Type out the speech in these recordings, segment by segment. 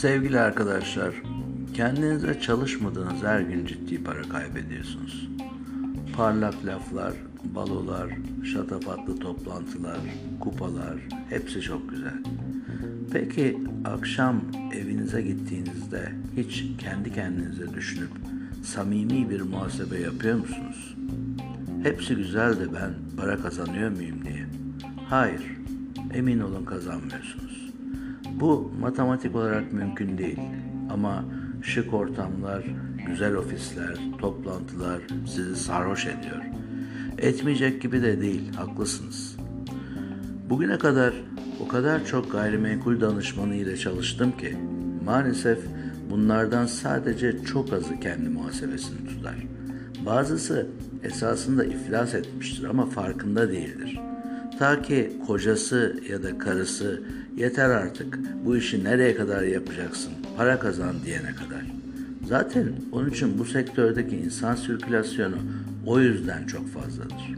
Sevgili arkadaşlar, kendinize çalışmadığınız her gün ciddi para kaybediyorsunuz. Parlak laflar, balolar, şatafatlı toplantılar, kupalar hepsi çok güzel. Peki akşam evinize gittiğinizde hiç kendi kendinize düşünüp samimi bir muhasebe yapıyor musunuz? Hepsi güzel de ben para kazanıyor muyum diye. Hayır, emin olun kazanmıyorsunuz. Bu matematik olarak mümkün değil ama şık ortamlar, güzel ofisler, toplantılar sizi sarhoş ediyor. Etmeyecek gibi de değil, haklısınız. Bugüne kadar o kadar çok gayrimenkul danışmanı ile çalıştım ki maalesef bunlardan sadece çok azı kendi muhasebesini tutar. Bazısı esasında iflas etmiştir ama farkında değildir. Ta ki kocası ya da karısı yeter artık bu işi nereye kadar yapacaksın para kazan diyene kadar. Zaten onun için bu sektördeki insan sirkülasyonu o yüzden çok fazladır.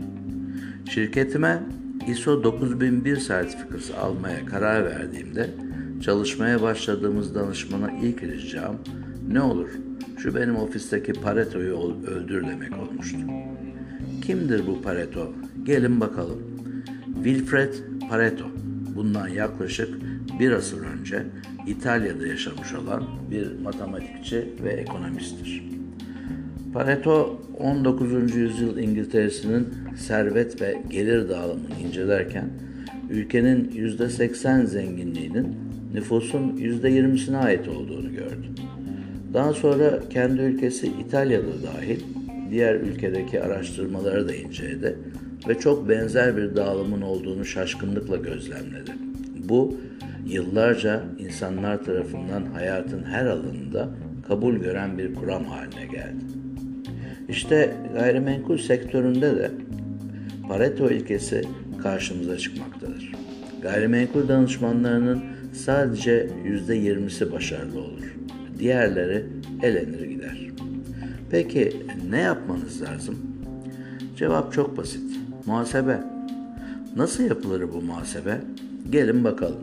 Şirketime ISO 9001 sertifikası almaya karar verdiğimde çalışmaya başladığımız danışmana ilk ricam ne olur şu benim ofisteki Pareto'yu öldür demek olmuştu. Kimdir bu Pareto? Gelin bakalım. Wilfred Pareto. Bundan yaklaşık bir asır önce İtalya'da yaşamış olan bir matematikçi ve ekonomisttir. Pareto 19. yüzyıl İngiltere'sinin servet ve gelir dağılımını incelerken ülkenin %80 zenginliğinin nüfusun %20'sine ait olduğunu gördü. Daha sonra kendi ülkesi İtalya'da dahil diğer ülkedeki araştırmaları da inceledi ve çok benzer bir dağılımın olduğunu şaşkınlıkla gözlemledi. Bu yıllarca insanlar tarafından hayatın her alanında kabul gören bir kuram haline geldi. İşte gayrimenkul sektöründe de Pareto ilkesi karşımıza çıkmaktadır. Gayrimenkul danışmanlarının sadece yüzde yirmisi başarılı olur. Diğerleri elenir gider. Peki ne yapmanız lazım? Cevap çok basit. Muhasebe. Nasıl yapılır bu muhasebe? Gelin bakalım.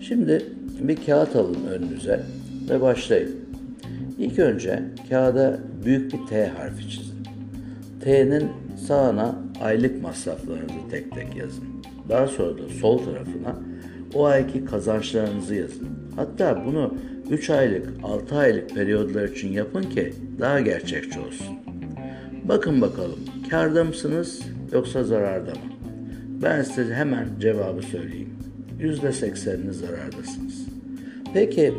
Şimdi bir kağıt alın önünüze ve başlayın. İlk önce kağıda büyük bir T harfi çizin. T'nin sağına aylık masraflarınızı tek tek yazın. Daha sonra da sol tarafına o ayki kazançlarınızı yazın. Hatta bunu 3 aylık, 6 aylık periyodlar için yapın ki daha gerçekçi olsun. Bakın bakalım karda mısınız yoksa zararda mı? Ben size hemen cevabı söyleyeyim. %80'ini zarardasınız. Peki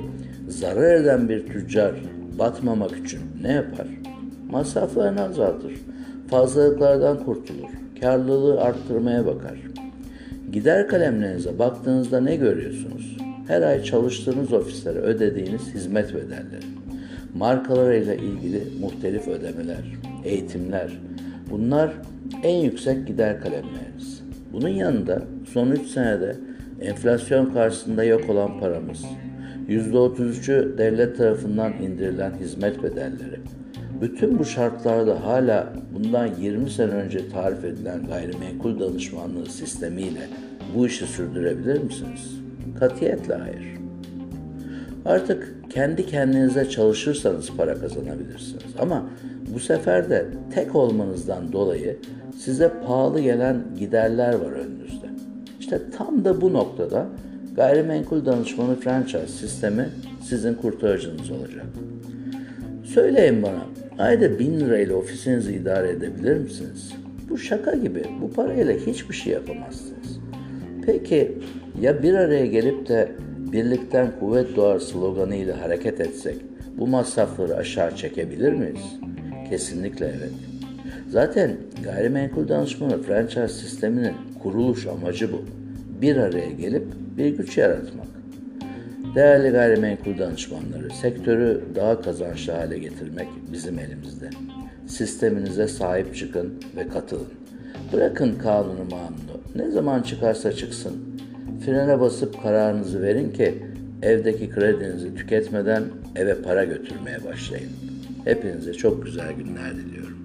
zarar eden bir tüccar batmamak için ne yapar? Masraflarını azaltır. Fazlalıklardan kurtulur. Karlılığı arttırmaya bakar. Gider kalemlerinize baktığınızda ne görüyorsunuz? Her ay çalıştığınız ofislere ödediğiniz hizmet bedelleri, markalarıyla ilgili muhtelif ödemeler, eğitimler. Bunlar en yüksek gider kalemleriniz. Bunun yanında son 3 senede enflasyon karşısında yok olan paramız, %33'ü devlet tarafından indirilen hizmet bedelleri. Bütün bu şartlarda hala bundan 20 sene önce tarif edilen gayrimenkul danışmanlığı sistemiyle bu işi sürdürebilir misiniz? Katiyetle hayır. Artık kendi kendinize çalışırsanız para kazanabilirsiniz. Ama bu sefer de tek olmanızdan dolayı size pahalı gelen giderler var önünüzde. İşte tam da bu noktada gayrimenkul danışmanı franchise sistemi sizin kurtarıcınız olacak. Söyleyin bana, ayda bin lirayla ofisinizi idare edebilir misiniz? Bu şaka gibi, bu parayla hiçbir şey yapamazsınız. Peki ya bir araya gelip de birlikten kuvvet doğar sloganıyla hareket etsek bu masrafları aşağı çekebilir miyiz? Kesinlikle evet. Zaten gayrimenkul danışmanı franchise sisteminin kuruluş amacı bu. Bir araya gelip bir güç yaratmak. Değerli gayrimenkul danışmanları, sektörü daha kazançlı hale getirmek bizim elimizde. Sisteminize sahip çıkın ve katılın. Bırakın kanunu mamunu. Ne zaman çıkarsa çıksın. Frene basıp kararınızı verin ki evdeki kredinizi tüketmeden eve para götürmeye başlayın. Hepinize çok güzel günler diliyorum.